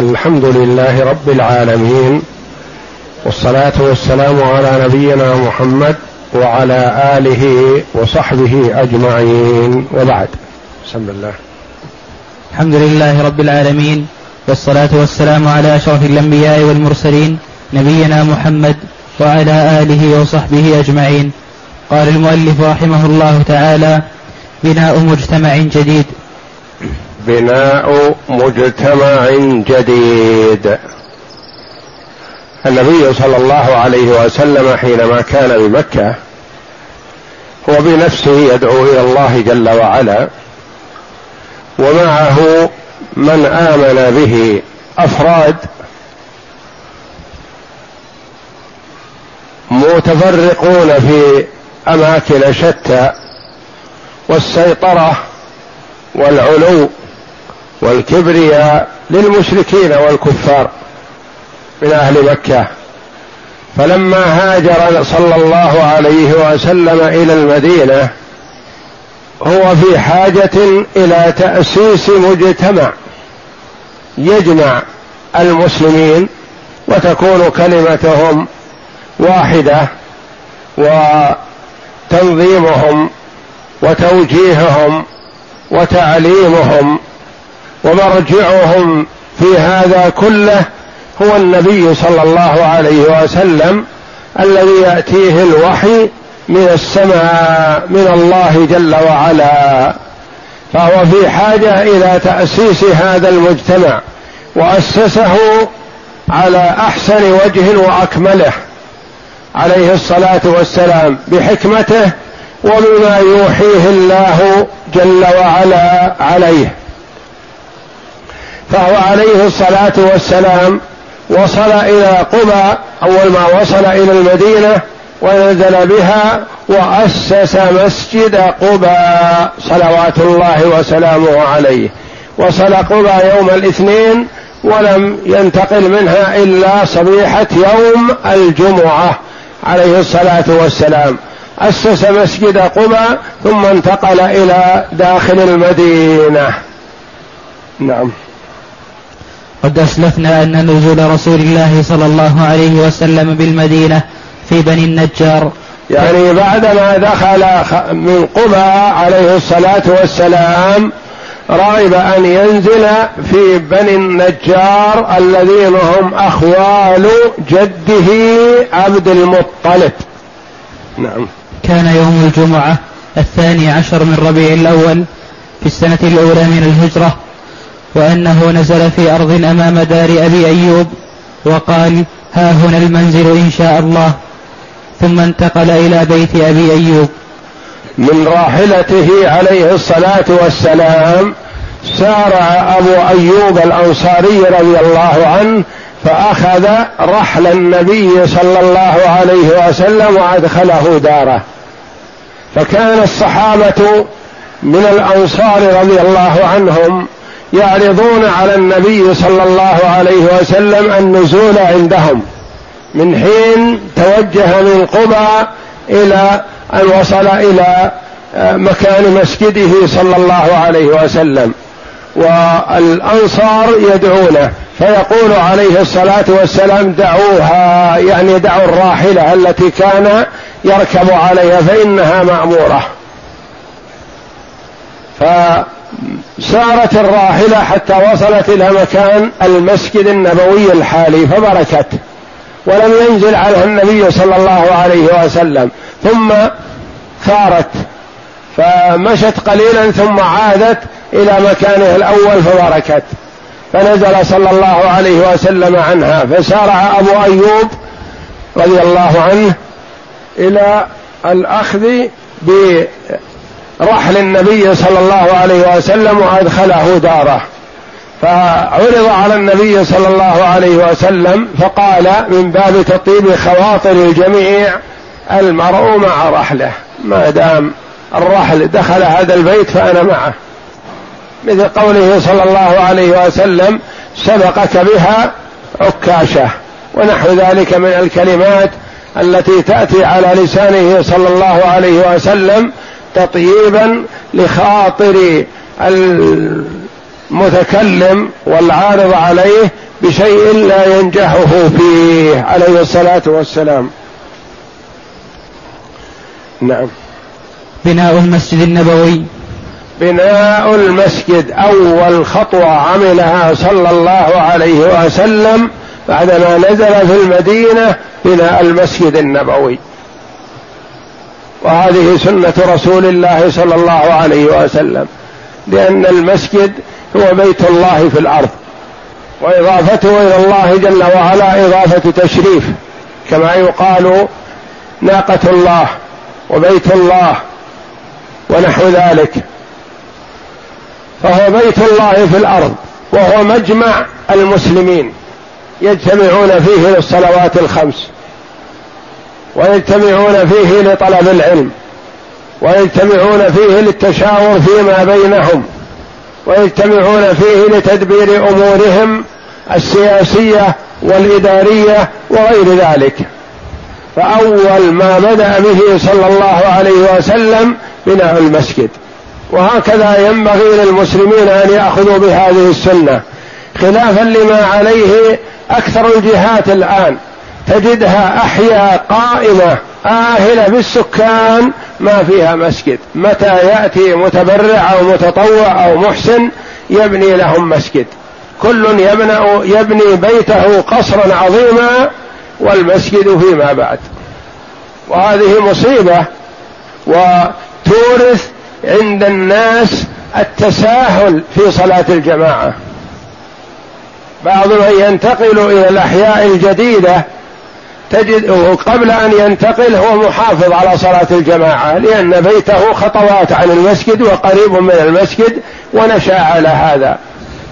الحمد لله رب العالمين والصلاة والسلام على نبينا محمد وعلى آله وصحبه أجمعين وبعد. بسم الله. الحمد لله رب العالمين والصلاة والسلام على أشرف الأنبياء والمرسلين نبينا محمد وعلى آله وصحبه أجمعين. قال المؤلف رحمه الله تعالى بناء مجتمع جديد. بناء مجتمع جديد. النبي صلى الله عليه وسلم حينما كان بمكة هو بنفسه يدعو إلى الله جل وعلا ومعه من آمن به أفراد متفرقون في أماكن شتى والسيطرة والعلو والكبرياء للمشركين والكفار من أهل مكة. فلما هاجر صلى الله عليه وسلم إلى المدينة هو في حاجة إلى تأسيس مجتمع يجمع المسلمين وتكون كلمتهم واحدة وتنظيمهم وتوجيههم وتعليمهم ومرجعهم في هذا كله هو النبي صلى الله عليه وسلم الذي يأتيه الوحي من السماء من الله جل وعلا. فهو في حاجة إلى تأسيس هذا المجتمع وأسسه على أحسن وجه وأكمله عليه الصلاة والسلام بحكمته وبما يوحيه الله جل وعلا عليه. فهو عليه الصلاة والسلام وصل إلى قبى أول ما وصل إلى المدينة ونزل بها وأسس مسجد قبى صلوات الله وسلامه عليه. وصل قبى يوم الاثنين ولم ينتقل منها إلا صبيحة يوم الجمعة عليه الصلاة والسلام. أسس مسجد قبى ثم انتقل إلى داخل المدينة. نعم. قد أسلفنا أن نزول رسول الله صلى الله عليه وسلم بالمدينة في بني النجار. يعني بعدما دخل من قبى عليه الصلاة والسلام رغب أن ينزل في بني النجار الذين هم أخوال جده عبد المطلب. نعم. كان يوم الجمعة الثاني عشر من ربيع الأول في السنة الأولى من الهجرة. وأنه نزل في أرض أمام دار أبي أيوب وقال ها هنا المنزل إن شاء الله. ثم انتقل إلى بيت أبي أيوب. من راحلته عليه الصلاة والسلام سارع أبو أيوب الأنصاري رضي الله عنه فأخذ رحل النبي صلى الله عليه وسلم وأدخله داره. فكان الصحابة من الأنصار رضي الله عنهم يعرضون على النبي صلى الله عليه وسلم النزول عندهم من حين توجه من قبى إلى أن وصل إلى آه، مكان مسجده صلى الله عليه وسلم. والأنصار يدعونه فيقول عليه الصلاة والسلام دعوها. يعني دعوا الراحلة التي كان يركب عليها فإنها مأمورة. ف سارت الراحلة حتى وصلت إلى مكان المسجد النبوي الحالي فبركت. ولم ينزل عليها النبي صلى الله عليه وسلم. ثم ثارت فمشت قليلا ثم عادت إلى مكانه الأول فبركت. فنزل صلى الله عليه وسلم عنها. فسارع أبو أيوب رضي الله عنه إلى الأخذ رحل النبي صلى الله عليه وسلم وأدخله داره. فعرض على النبي صلى الله عليه وسلم فقال من باب تطيب خواطر الجميع المرء مع رحله. ما دام الرحل دخل هذا البيت فأنا معه. مثل قوله صلى الله عليه وسلم سبقك بها عكاشة. ونحو ذلك من الكلمات التي تأتي على لسانه صلى الله عليه وسلم تطييبا لخاطر المتكلم والعارض عليه بشيء لا ينجحه فيه عليه الصلاة والسلام. نعم. بناء المسجد النبوي. بناء المسجد أول خطوة عملها صلى الله عليه وسلم بعدما نزل في المدينة بناء المسجد النبوي. وهذه سنة رسول الله صلى الله عليه وسلم لأن المسجد هو بيت الله في الأرض وإضافته إلى الله جل وعلا إضافة تشريف كما يقال ناقة الله وبيت الله ونحو ذلك. فهو بيت الله في الأرض وهو مجمع المسلمين يجتمعون فيه للصلوات الخمس. ويجتمعون فيه لطلب العلم ويجتمعون فيه للتشاور فيما بينهم ويجتمعون فيه لتدبير أمورهم السياسية والإدارية وغير ذلك. فأول ما بدأ به صلى الله عليه وسلم بناء المسجد. وهكذا ينبغي للمسلمين أن يأخذوا بهذه السنة خلافا لما عليه أكثر الجهات الآن. تجدها أحياء قائمة آهلة بالسكان ما فيها مسجد. متى يأتي متبرع أو متطوع أو محسن يبني لهم مسجد. كل يبنى, يبني بيته قصرا عظيما والمسجد فيما بعد. وهذه مصيبة وتورث عند الناس التساهل في صلاة الجماعة. بعض من ينتقل إلى الأحياء الجديدة تجد قبل أن ينتقل هو محافظ على صلاة الجماعة لأن بيته خطوات عن المسجد وقريب من المسجد ونشأ على هذا.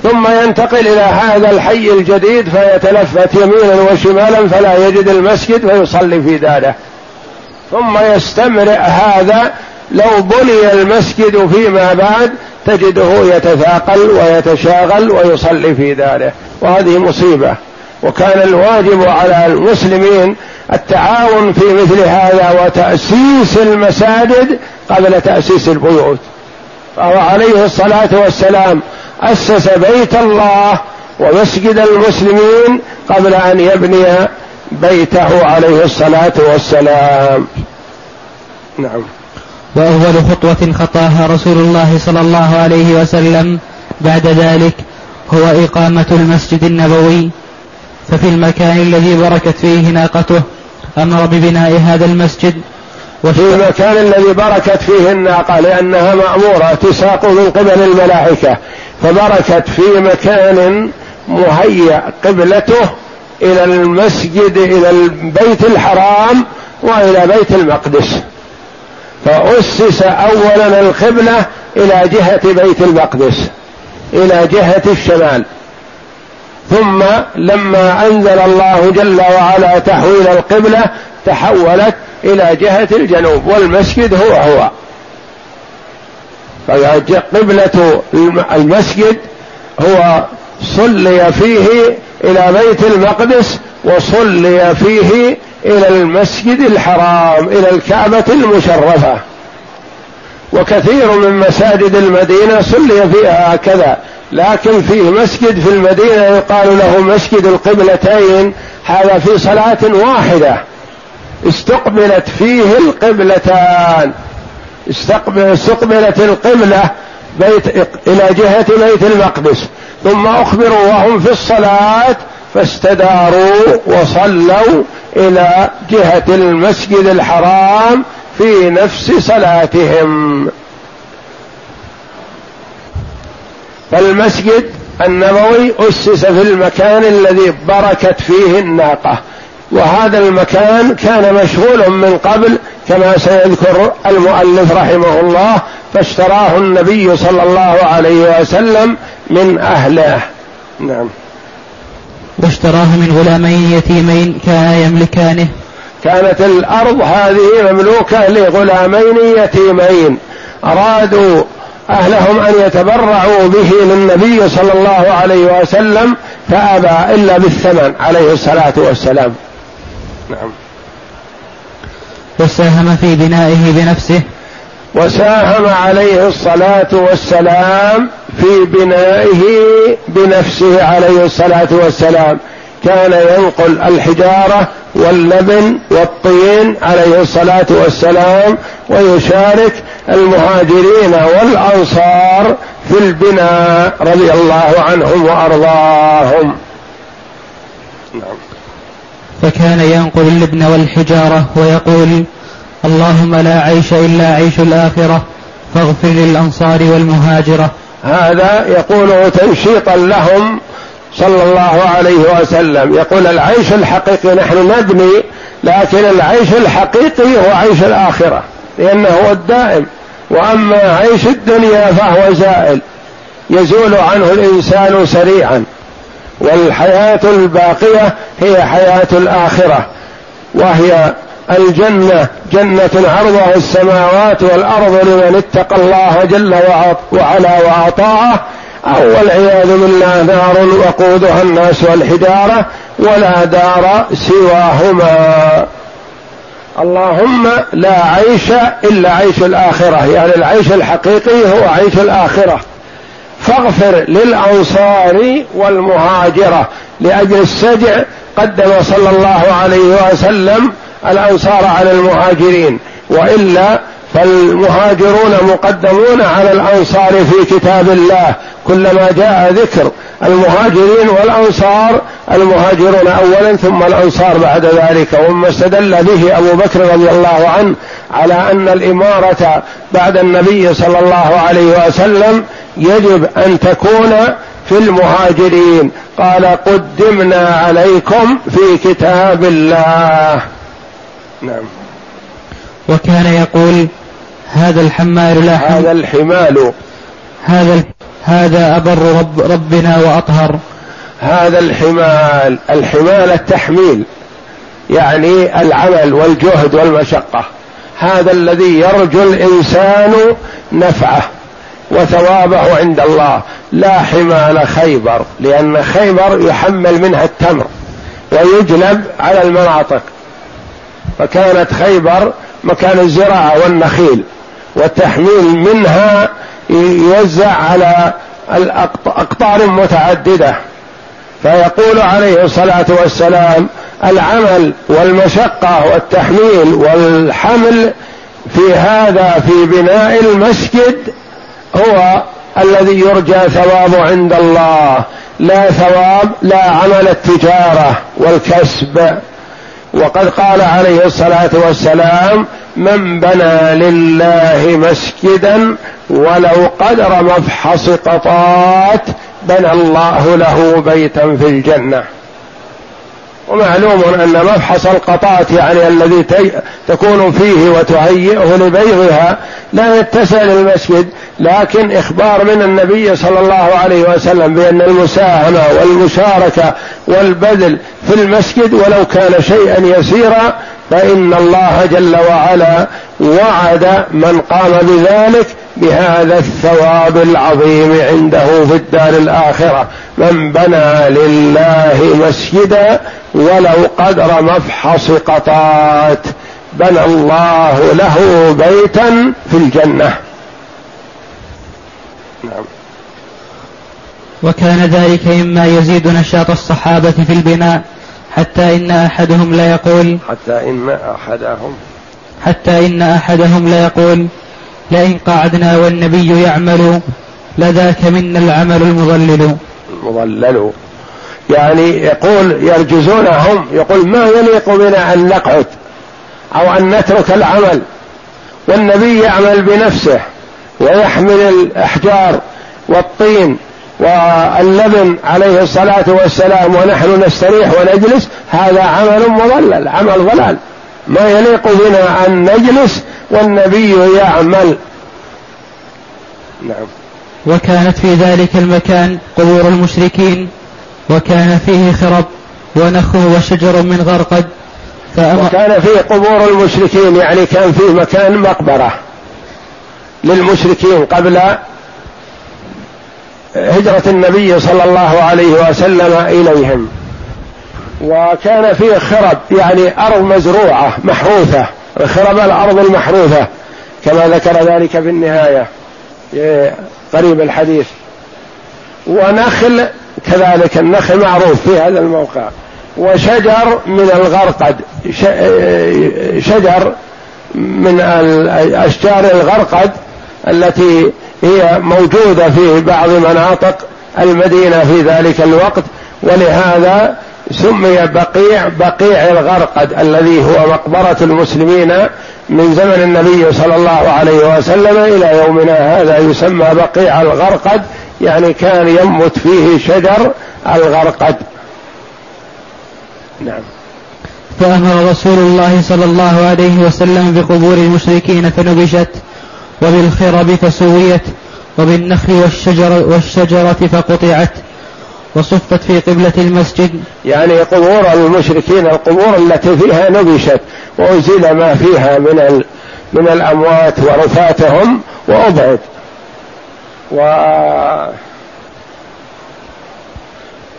ثم ينتقل إلى هذا الحي الجديد فيتلفت يمينا وشمالا فلا يجد المسجد فيصلي في داره. ثم يستمر هذا لو بني المسجد فيما بعد تجده يتثاقل ويتشاغل ويصلي في داره. وهذه مصيبة. وكان الواجب على المسلمين التعاون في مثل هذا وتأسيس المساجد قبل تأسيس البيوت. فهو عليه الصلاة والسلام أسس بيت الله ومسجد المسلمين قبل أن يبني بيته عليه الصلاة والسلام. نعم. وأول خطوة خطاها رسول الله صلى الله عليه وسلم بعد ذلك هو إقامة المسجد النبوي ففي المكان الذي بركت فيه ناقته أمر ببناء هذا المسجد. وفي المكان الذي بركت فيه الناقة لأنها مأمورة تساق من قبل الملائكة. فبركت في مكان مهيأ قبلته إلى المسجد إلى البيت الحرام وإلى بيت المقدس. فأسس أولا القبلة إلى جهة بيت المقدس إلى جهة الشمال. ثم لما أنزل الله جل وعلا تحويل القبلة تحولت إلى جهة الجنوب والمسجد هو هو. قبلة المسجد هو صلي فيه إلى بيت المقدس وصلي فيه إلى المسجد الحرام إلى الكعبة المشرفة. وكثير من مساجد المدينة صلي فيها هكذا. لكن فيه مسجد في المدينة يقال له مسجد القبلتين هذا في صلاة واحدة. استقبلت فيه القبلتان. استقبل استقبلت القبلة بيت إلى جهة بيت المقدس. ثم أخبروا وهم في الصلاة فاستداروا وصلوا إلى جهة المسجد الحرام في نفس صلاتهم. فالمسجد النبوي أسس في المكان الذي بركت فيه الناقة. وهذا المكان كان مشغول من قبل كما سيذكر المؤلف رحمه الله فاشتراه النبي صلى الله عليه وسلم من أهله. نعم. واشتراه من غلامين يتيمين كانا يملكانه. كانت الأرض هذه مملوكة لغلامين يتيمين. أرادوا أهلهم أن يتبرعوا به للنبي صلى الله عليه وسلم فأبى إلا بالثمن عليه الصلاة والسلام. نعم. وساهم في بنائه بنفسه. وساهم عليه الصلاة والسلام في بنائه بنفسه عليه الصلاة والسلام. كان ينقل الحجارة واللبن والطين عليه الصلاة والسلام ويشارك المهاجرين والأنصار في البناء رضي الله عنهم وأرضاهم نعم. فكان ينقل اللبن والحجارة ويقول اللهم لا عيش إلا عيش الآخرة فاغفر للأنصار والمهاجرة هذا يقوله تنشيطا لهم صلى الله عليه وسلم. يقول العيش الحقيقي نحن نبني لكن العيش الحقيقي هو عيش الآخرة لأنه هو الدائم. وأما عيش الدنيا فهو زائل يزول عنه الإنسان سريعا. والحياة الباقية هي حياة الآخرة وهي الجنة. جنة عرضها السماوات والأرض لمن اتقى الله جل وعلا وأطاعه. أو والعياذ بالله نار وقودها الناس والحجارة ولا دار سواهما. اللهم لا عيش إلا عيش الآخرة يعني العيش الحقيقي هو عيش الآخرة. فاغفر للأنصار والمهاجرة لأجل السجع قدم صلى الله عليه وسلم الأنصار على المهاجرين. وإلا فالمهاجرون مقدمون على الأنصار في كتاب الله. كلما جاء ذكر المهاجرين والأنصار المهاجرون اولا ثم الأنصار بعد ذلك وما استدل به أبو بكر رضي الله عنه على أن الإمارة بعد النبي صلى الله عليه وسلم يجب أن تكون في المهاجرين. قال قدمنا عليكم في كتاب الله. نعم. وكان يقول هذا الحمال لا هذا الحمال. هذا هذا أبر رب ربنا وأطهر. هذا الحمال. الحمال التحميل. يعني العمل والجهد والمشقة. هذا الذي يرجو الإنسان نفعه وثوابه عند الله. لا حمال خيبر لأن خيبر يحمل منها التمر ويجلب على المناطق. فكانت خيبر مكان الزراعة والنخيل. والتحميل منها يوزع على الأقطار متعددة. فيقول عليه الصلاة والسلام العمل والمشقة والتحميل والحمل في هذا في بناء المسجد هو الذي يرجى ثوابه عند الله لا ثواب لا عمل التجارة والكسب. وقد قال عليه الصلاة والسلام من بنى لله مسجدا ولو قدر مفحص قطات بنى الله له بيتا في الجنة. ومعلوم أن مبحث القطات يعني الذي تكون فيه وتهيئه لبيضها لا يتسع للمسجد لكن إخبار من النبي صلى الله عليه وسلم بأن المساهمة والمشاركة والبذل في المسجد ولو كان شيئا يسيرا فإن الله جل وعلا وعد من قام بذلك بهذا الثواب العظيم عنده في الدار الآخرة. من بنى لله مسجدا ولو قدر مفحص قطات بنى الله له بيتا في الجنة. نعم وكان ذلك مما يزيد نشاط الصحابة في البناء حتى إن أحدهم لا يقول حتى إن أحدهم. حتى إن أحدهم لا يقول لئن قعدنا والنبي يعمل لذاك منا العمل المضلل. المضلل. يعني يقول يرجزونهم يقول ما يليق بنا أن نقعد أو أن نترك العمل والنبي يعمل بنفسه. ويحمل الأحجار والطين واللبن عليه الصلاة والسلام ونحن نستريح ونجلس هذا عمل مضلل عمل ضلال. ما يليق بنا أن نجلس والنبي يعمل. نعم. وكانت في ذلك المكان قبور المشركين وكان فيه خرب ونخل وشجر من غرقد فأمر وكان فيه قبور المشركين يعني كان فيه مكان مقبرة. للمشركين قبل هجرة النبي صلى الله عليه وسلم إليهم. وكان فيه خرب يعني أرض مزروعة محروثة خرب الأرض المحروثة كما ذكر ذلك في النهاية قريب الحديث. ونخل كذلك النخل معروف في هذا الموقع. وشجر من الغرقد شجر من أشجار الغرقد التي هي موجودة في بعض مناطق المدينة في ذلك الوقت ولهذا سمي بقيع بقيع الغرقد الذي هو مقبرة المسلمين من زمن النبي صلى الله عليه وسلم إلى يومنا هذا يسمى بقيع الغرقد يعني كان ينبت فيه شجر الغرقد. نعم. فأمر رسول الله صلى الله عليه وسلم بقبور المشركين فنبشت. وبالخرب فسويت وبالنخل والشجر والشجرة فقطعت وصفت في قبلة المسجد. يعني قبور المشركين القبور التي فيها نبشت وأزيل ما فيها من من الأموات ورفاتهم وأبعد و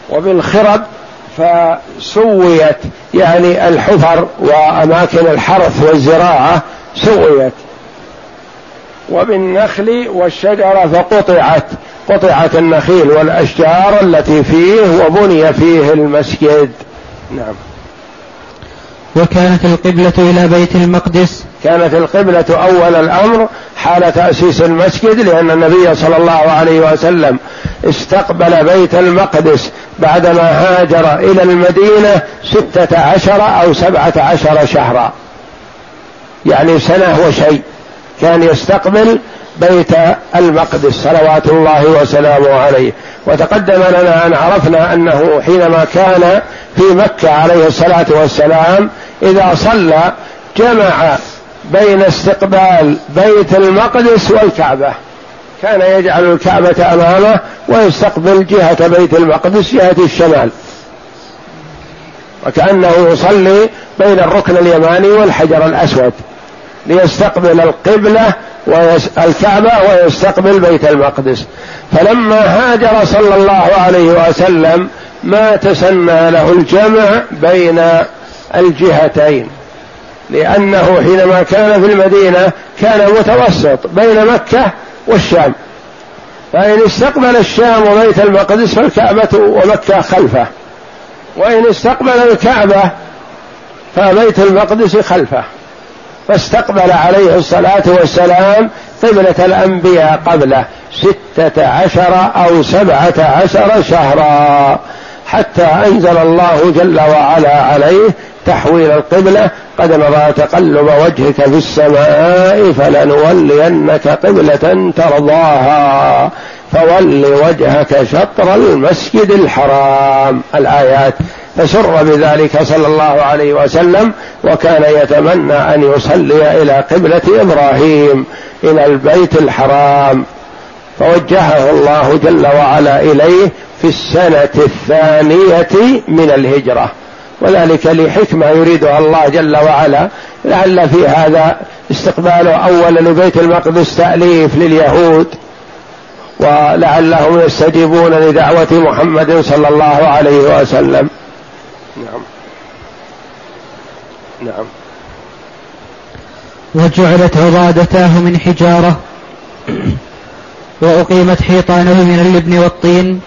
وبالخرب فسويت. يعني الحفر وأماكن الحرث والزراعة سويت. وبالنخل والشجرة فقطعت قطعت النخيل والأشجار التي فيه وبني فيه المسجد. نعم. وكانت القبلة إلى بيت المقدس. كانت القبلة أول الأمر حال تأسيس المسجد لأن النبي صلى الله عليه وسلم استقبل بيت المقدس بعدما هاجر إلى المدينة ستة عشر أو سبعة عشر شهرا. يعني سنة وشيء. كان يستقبل بيت المقدس صلوات الله وسلامه عليه. وتقدم لنا أن عرفنا أنه حينما كان في مكة عليه الصلاة والسلام إذا صلى جمع بين استقبال بيت المقدس والكعبة. كان يجعل الكعبة أمامه ويستقبل جهة بيت المقدس جهة الشمال. وكأنه يصلي بين الركن اليماني والحجر الأسود. ليستقبل القبلة الكعبة ويستقبل بيت المقدس. فلما هاجر صلى الله عليه وسلم ما تسنى له الجمع بين الجهتين. لأنه حينما كان في المدينة كان متوسط بين مكة والشام. فإن استقبل الشام وبيت المقدس فالكعبة ومكة خلفه. وإن استقبل الكعبة فبيت المقدس خلفه. فاستقبل عليه الصلاة والسلام قبلة الأنبياء قبله ستة عشر أو سبعة عشر شهرا حتى أنزل الله جل وعلا عليه تحويل القبلة قد نرى تقلب وجهك في السماء فلنولينك قبلة ترضاها. فول وجهك شطر المسجد الحرام. الآيات. فسر بذلك صلى الله عليه وسلم وكان يتمنى أن يصلي إلى قبلة إبراهيم إلى البيت الحرام. فوجهه الله جل وعلا إليه في السنة الثانية من الهجرة. وذلك لحكمة يريدها الله جل وعلا. لعل في هذا استقباله اولا لبيت المقدس تأليف لليهود. ولعلهم يستجيبون لدعوة محمد صلى الله عليه وسلم. نعم. نعم. وجعلت عضادتاه من حجارة. وأقيمت حيطانه من اللبن والطين.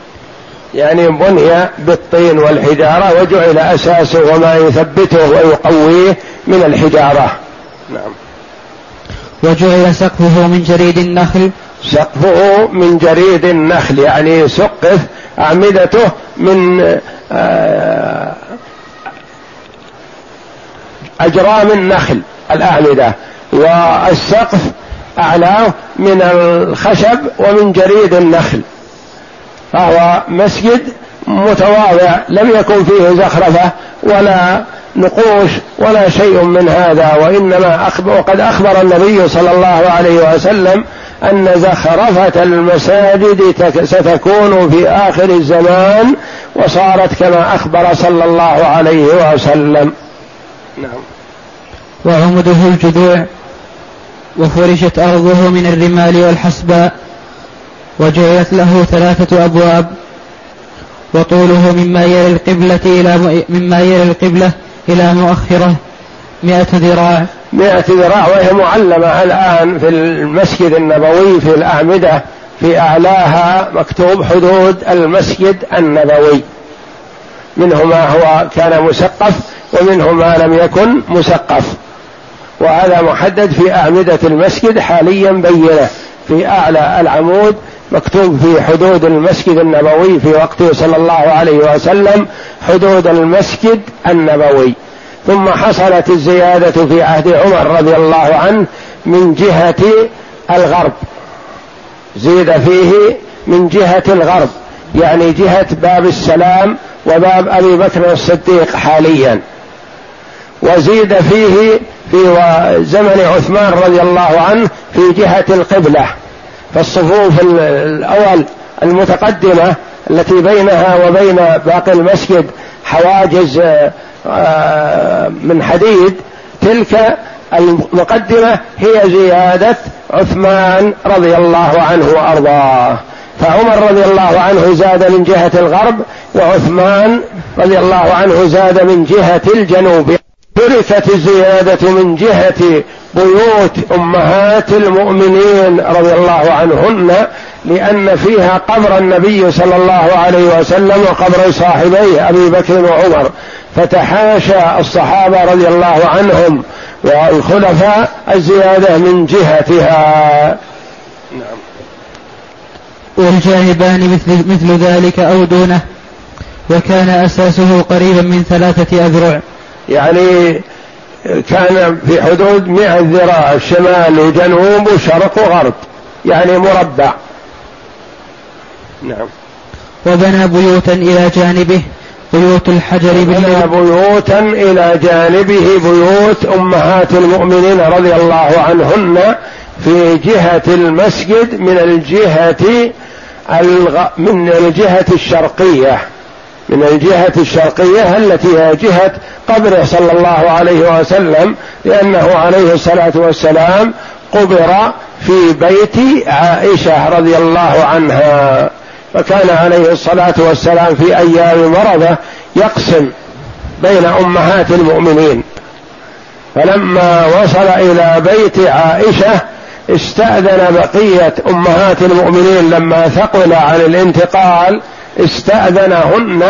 يعني بني بالطين والحجارة وجعل أساسه وما يثبته ويقويه من الحجارة. نعم وجعل سقفه من جريد النخل. سقفه من جريد النخل يعني سقف أعمدته من آه أجرام النخل الأعمدة. والسقف أعلاه من الخشب ومن جريد النخل. فهو مسجد متواضع لم يكن فيه زخرفة ولا نقوش ولا شيء من هذا وإنما أخبر وقد أخبر النبي صلى الله عليه وسلم أن زخرفة المساجد ستكون في آخر الزمان وصارت كما أخبر صلى الله عليه وسلم. نعم. وعمده الجذوع وفرشت أرضه من الرمال والحسباء وجعلت له ثلاثة أبواب وطوله مما يلي القبلة إلى مما يلي القبلة إلى مؤخرة مئة ذراع. مئة ذراع وهي معلمة الآن في المسجد النبوي في الأعمدة في أعلاها مكتوب حدود المسجد النبوي. منه ما هو كان مسقف ومنه ما لم يكن مسقف. وهذا محدد في أعمدة المسجد حاليا بينة. في أعلى العمود مكتوب في حدود المسجد النبوي في وقته صلى الله عليه وسلم حدود المسجد النبوي. ثم حصلت الزيادة في عهد عمر رضي الله عنه من جهة الغرب. زيد فيه من جهة الغرب يعني جهة باب السلام وباب أبي بكر الصديق حاليا. وزيد فيه في زمن عثمان رضي الله عنه في جهة القبلة فالصفوف الأول المتقدمة التي بينها وبين باقي المسجد حواجز من حديد تلك المقدمة هي زيادة عثمان رضي الله عنه وأرضاه. فعمر رضي الله عنه زاد من جهة الغرب وعثمان رضي الله عنه زاد من جهة الجنوب. تركت الزيادة من جهة بيوت أمهات المؤمنين رضي الله عنهن لأن فيها قبر النبي صلى الله عليه وسلم وقبر صاحبيه أبي بكر وعمر. فتحاشى الصحابة رضي الله عنهم والخلفاء الزيادة من جهتها. نعم. والجانبان مثل, مثل ذلك أو دونه وكان أساسه قريبا من ثلاثة أذرع. يعني كان في حدود مئة ذراع شمال وجنوب وشرق وغرب يعني مربع. نعم. وبنى بيوتا إلى جانبه. بيوت الحجر بنى بيوتا إلى جانبه بيوت أمهات المؤمنين رضي الله عنهن في جهة المسجد من الجهة الغ... من الجهة الشرقية. من الجهة الشرقية التي هي جهة قبره صلى الله عليه وسلم لأنه عليه الصلاة والسلام قبر في بيت عائشة رضي الله عنها. فكان عليه الصلاة والسلام في أيام مرضة يقسم بين أمهات المؤمنين. فلما وصل إلى بيت عائشة استأذن بقية أمهات المؤمنين لما ثقل عن الانتقال استأذنهن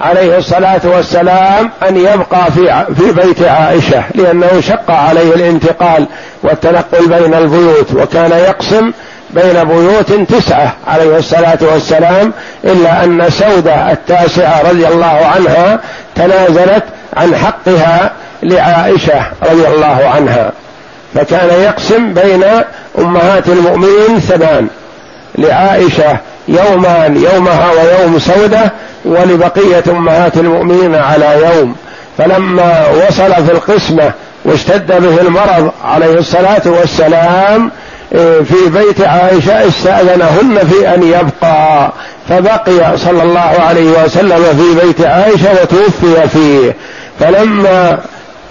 عليه الصلاة والسلام أن يبقى في في بيت عائشة لأنه شق عليه الانتقال والتنقل بين البيوت وكان يقسم بين بيوت تسعة عليه الصلاة والسلام إلا أن سودة التاسعة رضي الله عنها تنازلت عن حقها لعائشة رضي الله عنها. فكان يقسم بين أمهات المؤمنين ثمان لعائشة يومان يومها ويوم سودة ولبقية أمهات المؤمنين على يوم. فلما وصل في القسمة واشتد به المرض عليه الصلاة والسلام في بيت عائشة استأذنهن في أن يبقى فبقي صلى الله عليه وسلم في بيت عائشة وتوفي فيه. فلما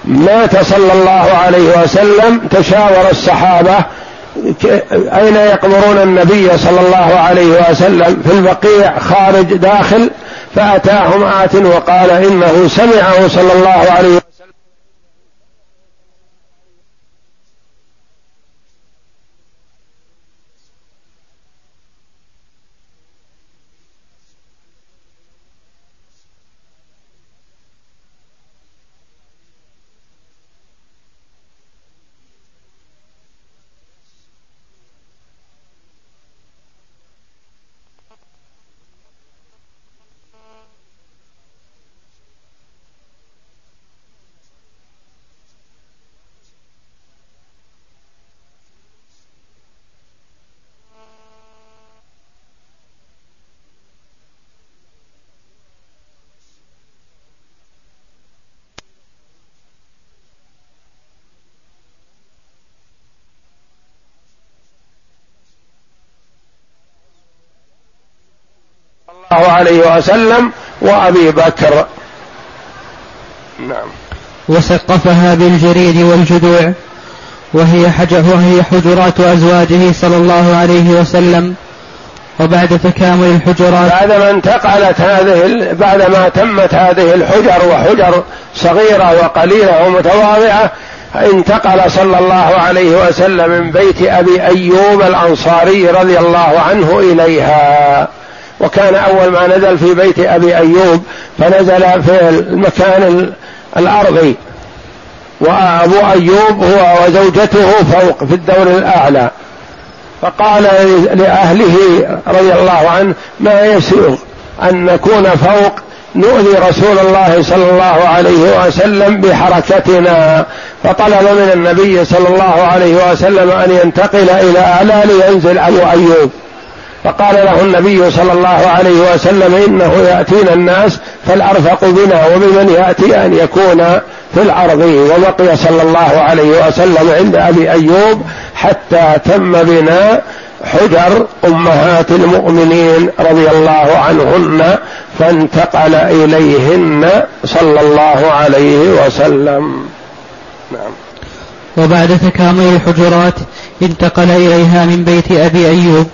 مات صلى الله عليه وسلم تشاور الصحابة أين يقبرون النبي صلى الله عليه وسلم؟ في البقيع خارج داخل فأتاهم آت وقال إنه سمعه صلى الله عليه الله عليه وسلم وأبي بكر. نعم. وسقفها بالجريد والجذوع وهي حجر وهي حجرات أزواجه صلى الله عليه وسلم وبعد تكامل الحجرات. بعدما انتقلت هذه بعدما تمت هذه الحجر وحجر صغيرة وقليلة ومتواضعة انتقل صلى الله عليه وسلم من بيت أبي أيوب الأنصاري رضي الله عنه إليها. وكان أول ما نزل في بيت أبي أيوب فنزل في المكان الأرضي. وأبو أيوب هو وزوجته فوق في الدور الأعلى. فقال لأهله رضي الله عنه ما يسوغ أن نكون فوق نؤذي رسول الله صلى الله عليه وسلم بحركتنا. فطلب من النبي صلى الله عليه وسلم أن ينتقل إلى أعلى لينزل أبو أيوب. فقال له النبي صلى الله عليه وسلم إنه يأتينا الناس فالأرفق بنا وبمن يأتي أن يكون في الأرض. وبقي صلى الله عليه وسلم عند أبي أيوب حتى تم بنا حجر أمهات المؤمنين رضي الله عنهن فانتقل إليهن صلى الله عليه وسلم. نعم. وبعد تكامل الحجرات انتقل إليها من بيت أبي أيوب.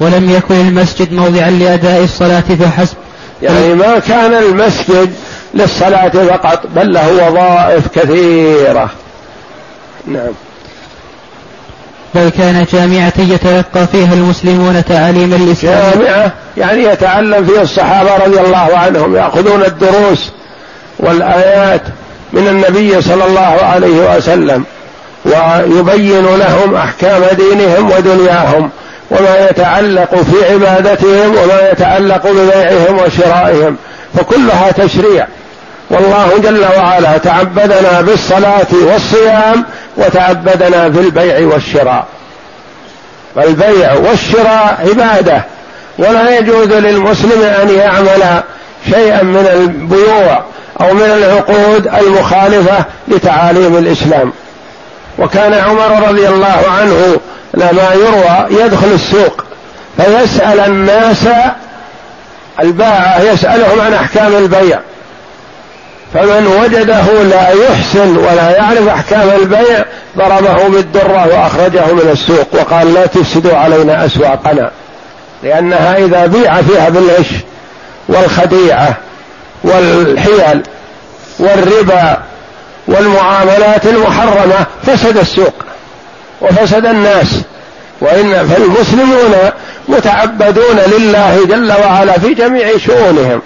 ولم يكن المسجد موضعا لأداء الصلاة فحسب. يعني ما كان المسجد للصلاة فقط بل له وظائف كثيرة. نعم. بل كان جامعة يتلقى فيها المسلمون تعاليم الإسلام. جامعة يعني يتعلم فيها الصحابة رضي الله عنهم يأخذون الدروس والآيات من النبي صلى الله عليه وسلم ويبين لهم أحكام دينهم ودنياهم. وما يتعلق في عبادتهم وما يتعلق ببيعهم وشرائهم فكلها تشريع. والله جل وعلا تعبدنا بالصلاة والصيام وتعبدنا بالبيع والشراء. فالبيع والشراء عبادة ولا يجوز للمسلم أن يعمل شيئا من البيوع أو من العقود المخالفة لتعاليم الإسلام. وكان عمر رضي الله عنه لما يروى يدخل السوق فيسأل الناس الباعة يسألهم عن أحكام البيع. فمن وجده لا يحسن ولا يعرف أحكام البيع ضربه بالدرة وأخرجه من السوق وقال لا تفسدوا علينا أسواقنا لأنها إذا بيع فيها بالغش والخديعة والحيل والربا والمعاملات المحرمة فسد السوق وفسد الناس وإن فالمسلمون متعبدون لله جل وعلا في جميع شؤونهم.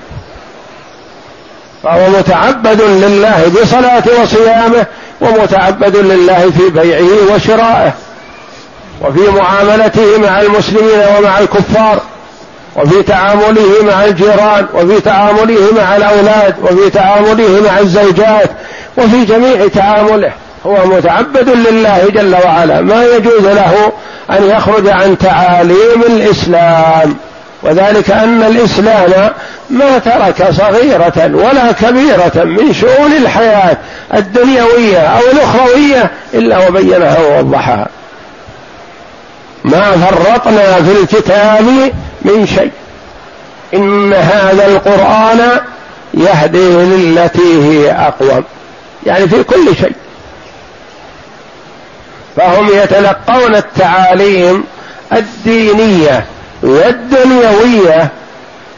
فهو متعبد لله بصلاة وصيامه ومتعبد لله في بيعه وشرائه وفي معاملته مع المسلمين ومع الكفار وفي تعامله مع الجيران وفي تعامله مع الأولاد وفي تعامله مع الزوجات وفي جميع تعامله هو متعبد لله جل وعلا. ما يجوز له أن يخرج عن تعاليم الإسلام. وذلك أن الإسلام ما ترك صغيرة ولا كبيرة من شؤون الحياة الدنيوية أو الأخروية إلا وبينها ووضحها. ما فرطنا في الكتاب من شيء. إن هذا القرآن يهدي للتي هي أقوم. يعني في كل شيء. فهم يتلقون التعاليم الدينية والدنيوية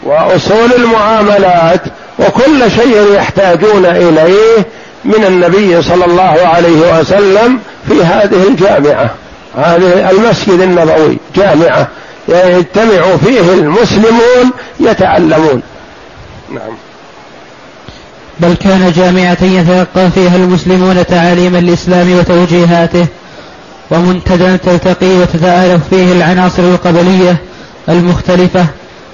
وأصول المعاملات وكل شيء يحتاجون إليه من النبي صلى الله عليه وسلم في هذه الجامعة. هذه المسجد النبوي جامعة يجتمع فيه المسلمون يتعلمون. نعم. بل كان جامعة يتلقى فيها المسلمون تعاليم الإسلام وتوجيهاته ومنتدى تلتقي وتتآلف فيه العناصر القبلية المختلفة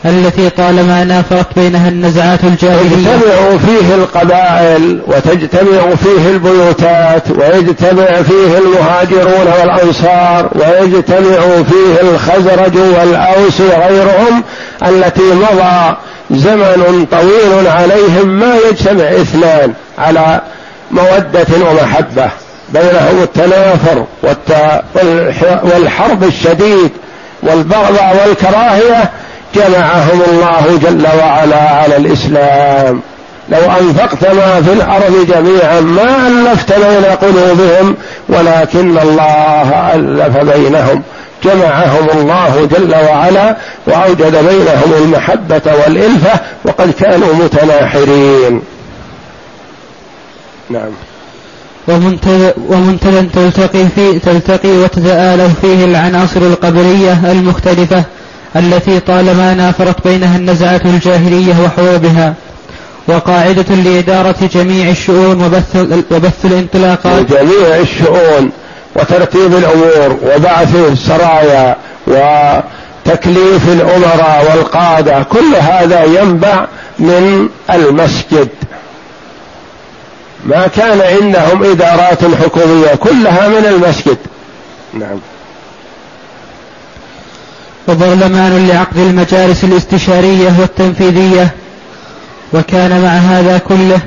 التي طالما نافرت بينها النزعات الجاهلية. تجتمع فيه القبائل وتجتمع فيه البيوتات ويجتمع فيه المهاجرون والأنصار ويجتمع فيه الخزرج والأوس وغيرهم التي مضى زمن طويل عليهم ما يجتمع اثنان على مودة ومحبة بينهم التنافر والحرب الشديد والبغضاء والكراهية جمعهم الله جل وعلا على الإسلام. لو أنفقت ما في الأرض جميعا ما ألفت بين قلوبهم ولكن الله ألف بينهم. جمعهم الله جل وعلا وأوجد بينهم المحبة والإلفة وقد كانوا متناحرين. نعم. ومنتدى تلتقي فيه تلتقي وتتآلف فيه العناصر القبلية المختلفة التي طالما نافرت بينها النزعة الجاهلية وحروبها. وقاعدة لإدارة جميع الشؤون وبث, وبث الانطلاقات. جميع الشؤون. وترتيب الأمور وبعث السرايا وتكليف الأمراء والقادة كل هذا ينبع من المسجد. ما كان عندهم إدارات حكومية كلها من المسجد. نعم. وبرلمان لعقد المجالس الاستشارية والتنفيذية وكان مع هذا كله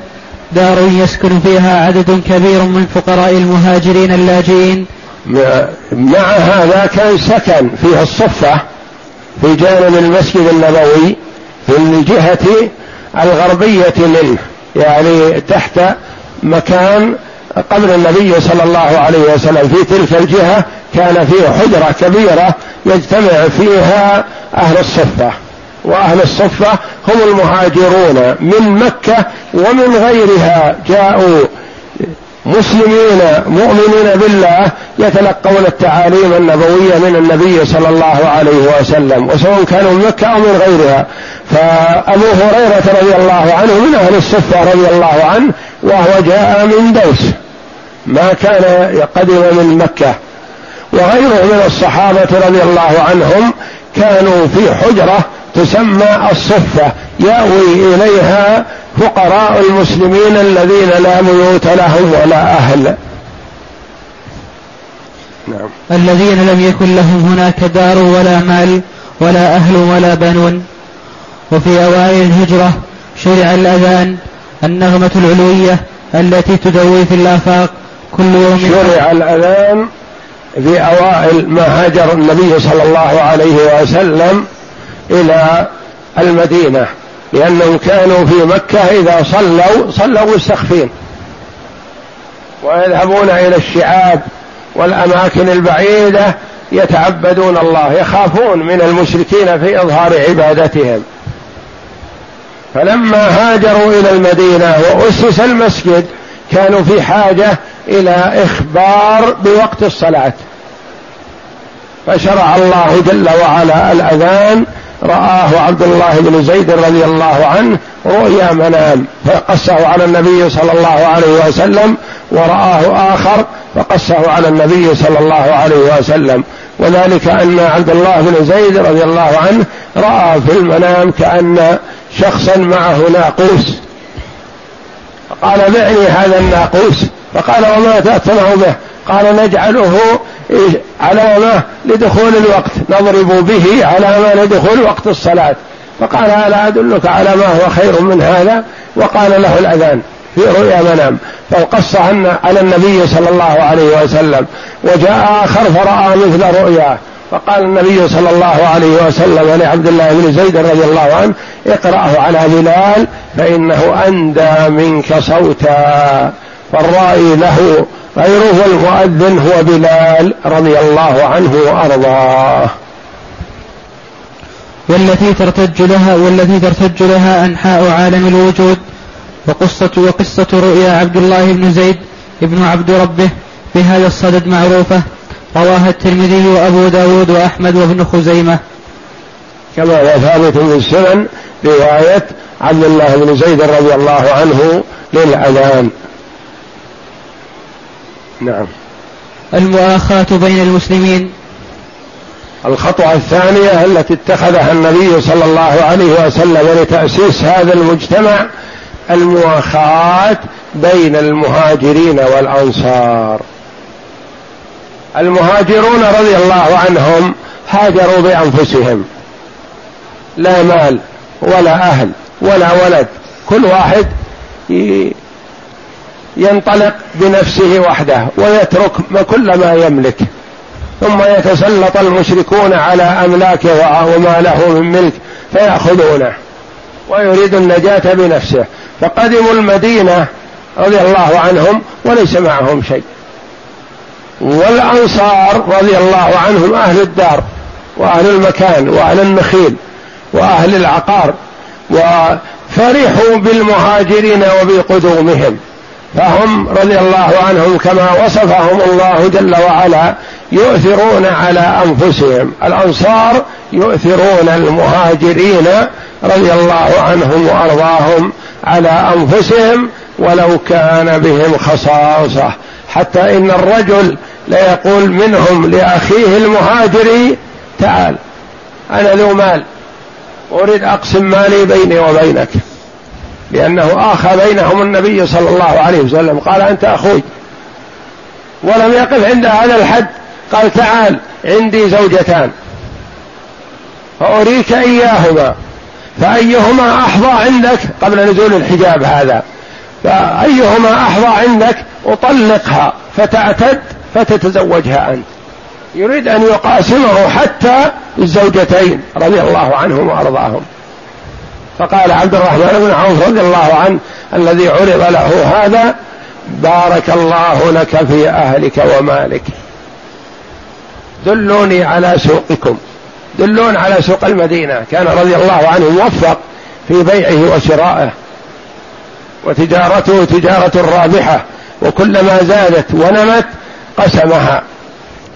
دار يسكن فيها عدد كبير من فقراء المهاجرين اللاجئين. مع هذا كان سكن فيها الصفة في جانب المسجد النبوي في الجهة الغربية منه يعني تحت مكان قبر النبي صلى الله عليه وسلم. في تلك الجهة كان فيه حجرة كبيرة يجتمع فيها أهل الصفة. وأهل الصفة هم المهاجرون من مكة ومن غيرها جاءوا مسلمين مؤمنين بالله يتلقون التعاليم النبوية من النبي صلى الله عليه وسلم وسواء كانوا من مكة أو من غيرها. فأبو هريرة رضي الله عنه من أهل الصفة رضي الله عنه وهو جاء من دوس ما كان قدم من مكة. وغيره من الصحابة رضي الله عنهم كانوا في حجرة تسمى الصفة. يأوي إليها فقراء المسلمين الذين لا بيوت لهم ولا أهل. نعم. الذين لم يكن لهم هناك دار ولا مال ولا أهل ولا بنون. وفي أوائل الهجرة شرع الأذان النغمة العلوية التي تدوي في الآفاق كل يوم. شرع الأذان في أوائل ما هاجر النبي صلى الله عليه وسلم إلى المدينة لأنهم كانوا في مكة إذا صلوا صلوا مستخفين. ويذهبون إلى الشعاب والأماكن البعيدة يتعبدون الله يخافون من المشركين في إظهار عبادتهم. فلما هاجروا إلى المدينة وأسس المسجد كانوا في حاجة إلى إخبار بوقت الصلاة. فشرع الله جل وعلا الأذان رآه عبد الله بن زيد رضي الله عنه رؤيا منام فقصه على النبي صلى الله عليه وسلم ورآه آخر فقصه على النبي صلى الله عليه وسلم. وذلك أن عبد الله بن زيد رضي الله عنه رأى في المنام كأن شخصا معه ناقوس. فقال بعني هذا الناقوس فقال وما تأتمه به؟ قال نجعله علامة لدخول الوقت. نضرب به علامة لدخول وقت الصلاة. فقال ألا أدلك على ما هو خير من هذا؟ وقال له الأذان في رؤيا منام. فقص على النبي صلى الله عليه وسلم. وجاء آخر فرأى مثل رؤيا. فقال النبي صلى الله عليه وسلم لعبد الله بن زيد رضي الله عنه اقرأه على بلال فإنه أندى منك صوتا. فالرائي له غيره المؤذن هو بلال رضي الله عنه وأرضاه. والتي ترتج لها والتي ترتج لها أنحاء عالم الوجود وقصة وقصة رؤيا عبد الله بن زيد ابن عبد ربه بهذا الصدد معروفة رواها الترمذي وأبو داود وأحمد وابن خزيمة. كما هو ثابت في السنن رواية عبد الله بن زيد رضي الله عنه للأذان. نعم. المؤاخاة بين المسلمين. الخطوة الثانية التي اتخذها النبي صلى الله عليه وسلم لتأسيس هذا المجتمع المؤاخاة بين المهاجرين والأنصار. المهاجرون رضي الله عنهم هاجروا بأنفسهم. لا مال ولا أهل ولا ولد. كل واحد ينطلق بنفسه وحده ويترك كل ما يملك ثم يتسلط المشركون على أملاكه وما له من ملك فيأخذونه ويريد النجاة بنفسه. فقدموا المدينة رضي الله عنهم وليس معهم شيء. والأنصار رضي الله عنهم أهل الدار وأهل المكان وأهل النخيل وأهل العقار وفرحوا بالمهاجرين وبقدومهم. فهم رضي الله عنهم كما وصفهم الله جل وعلا يؤثرون على أنفسهم. الأنصار يؤثرون المهاجرين رضي الله عنهم وأرضاهم على أنفسهم ولو كان بهم خصاصة. حتى إن الرجل ليقول منهم لأخيه المهاجري تعال أنا ذو مال أريد أقسم مالي بيني وبينك. لأنه آخى بينهم النبي صلى الله عليه وسلم. قال أنت أخوي. ولم يقف عند هذا الحد. قال تعال عندي زوجتان. فأريك إياهما. فأيهما أحظى عندك؟ قبل نزول الحجاب هذا. فأيهما أحظى عندك؟ أطلقها. فتعتد فتتزوجها أنت. يريد أن يقاسمه حتى الزوجتين رضي الله عنهم وأرضاهم. فقال عبد الرحمن بن عوف رضي الله عنه الذي عرض له هذا بارك الله لك في أهلك ومالك. دلوني على سوقكم. دلون على سوق المدينة. كان رضي الله عنه موفق في بيعه وشرائه. وتجارته تجارة رابحة. وكلما زادت ونمت قسمها.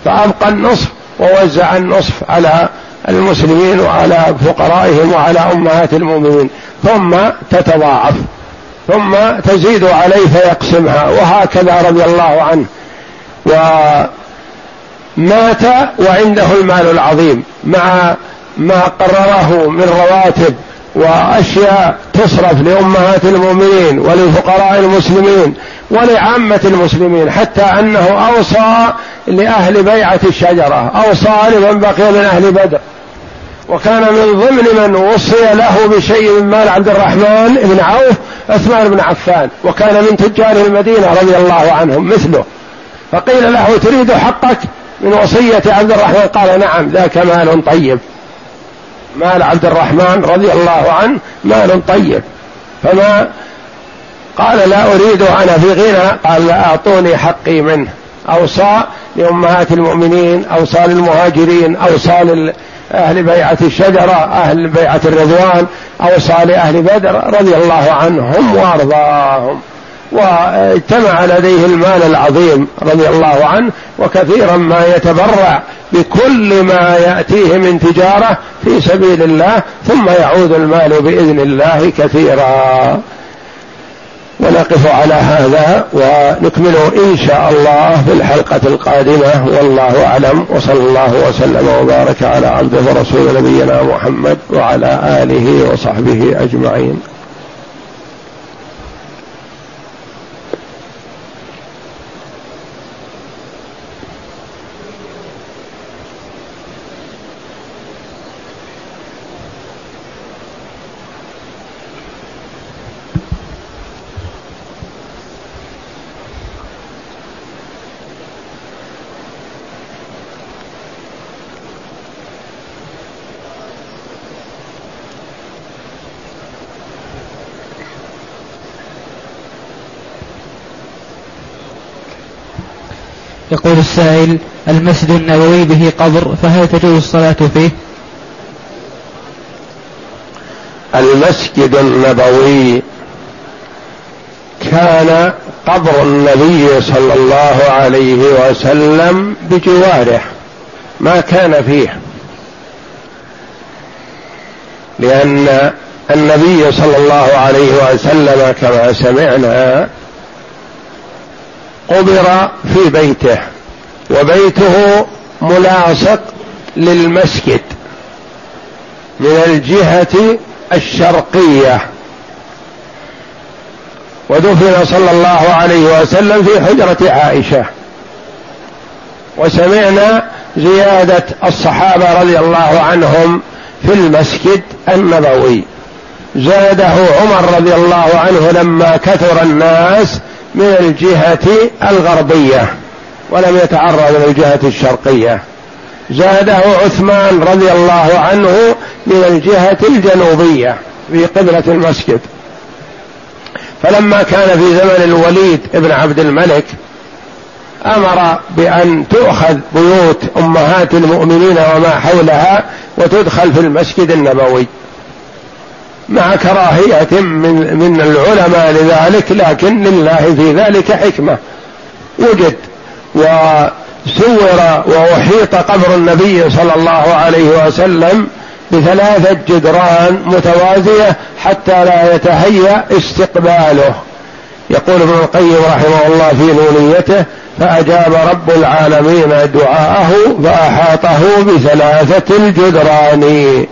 فأبقى النصف ووزع النصف على المسلمين وعلى فقرائهم وعلى أمهات المؤمنين. ثم تتضاعف. ثم تزيد عليه فيقسمها وهكذا رضي الله عنه. و مات وعنده المال العظيم. مع ما قرره من رواتب. وأشياء تصرف لأمهات المؤمنين ولفقراء المسلمين ولعامة المسلمين حتى أنه أوصى لأهل بيعة الشجرة أوصى لمن بقي من أهل بدر. وكان من ضمن من وصي له بشيء من مال عبد الرحمن بن عوف عثمان بن عفان وكان من تجار المدينة رضي الله عنهم مثله. فقيل له تريد حقك من وصية عبد الرحمن؟ قال نعم ذاك مال طيب. مال عبد الرحمن رضي الله عنه مال طيب. فما قال لا أريد أنا في غنى قال لا أعطوني حقي منه. أوصى لأمهات المؤمنين أوصى للمهاجرين أوصى أهل بيعة الشجرة أهل بيعة الرضوان أوصى لأهل بدر رضي الله عنهم وأرضاهم. واجتمع لديه المال العظيم رضي الله عنه وكثيرا ما يتبرع بكل ما يأتيه من تجارة في سبيل الله ثم يعود المال بإذن الله كثيرا. ونقف على هذا ونكمل إن شاء الله في الحلقة القادمة. والله أعلم. وصلى الله وسلم وبارك على عبده ورسول نبينا محمد وعلى آله وصحبه أجمعين. يقول السائل المسجد النبوي به قبر فهل تجوز الصلاة فيه؟ المسجد النبوي كان قبر النبي صلى الله عليه وسلم بجواره ما كان فيه لأن النبي صلى الله عليه وسلم كما سمعنا قبر في بيته وبيته ملاصق للمسجد من الجهة الشرقية. ودفن صلى الله عليه وسلم في حجرة عائشة. وسمعنا زيادة الصحابة رضي الله عنهم في المسجد النبوي. زاده عمر رضي الله عنه لما كثر الناس من الجهة الغربية. ولم يتعرض للجهة الشرقية. زاده عثمان رضي الله عنه من الجهة الجنوبية في قبلة المسجد. فلما كان في زمن الوليد بن عبد الملك أمر بأن تؤخذ بيوت أمهات المؤمنين وما حولها وتدخل في المسجد النبوي. مع كراهية من من العلماء لذلك لكن لله في ذلك حكمة. وجد وسور وأحيط قبر النبي صلى الله عليه وسلم بثلاثة جدران متوازية حتى لا يتهيأ استقباله. يقول ابن القيم رحمه الله في نونيته فأجاب رب العالمين دعاءه فأحاطه بثلاثة الجدران.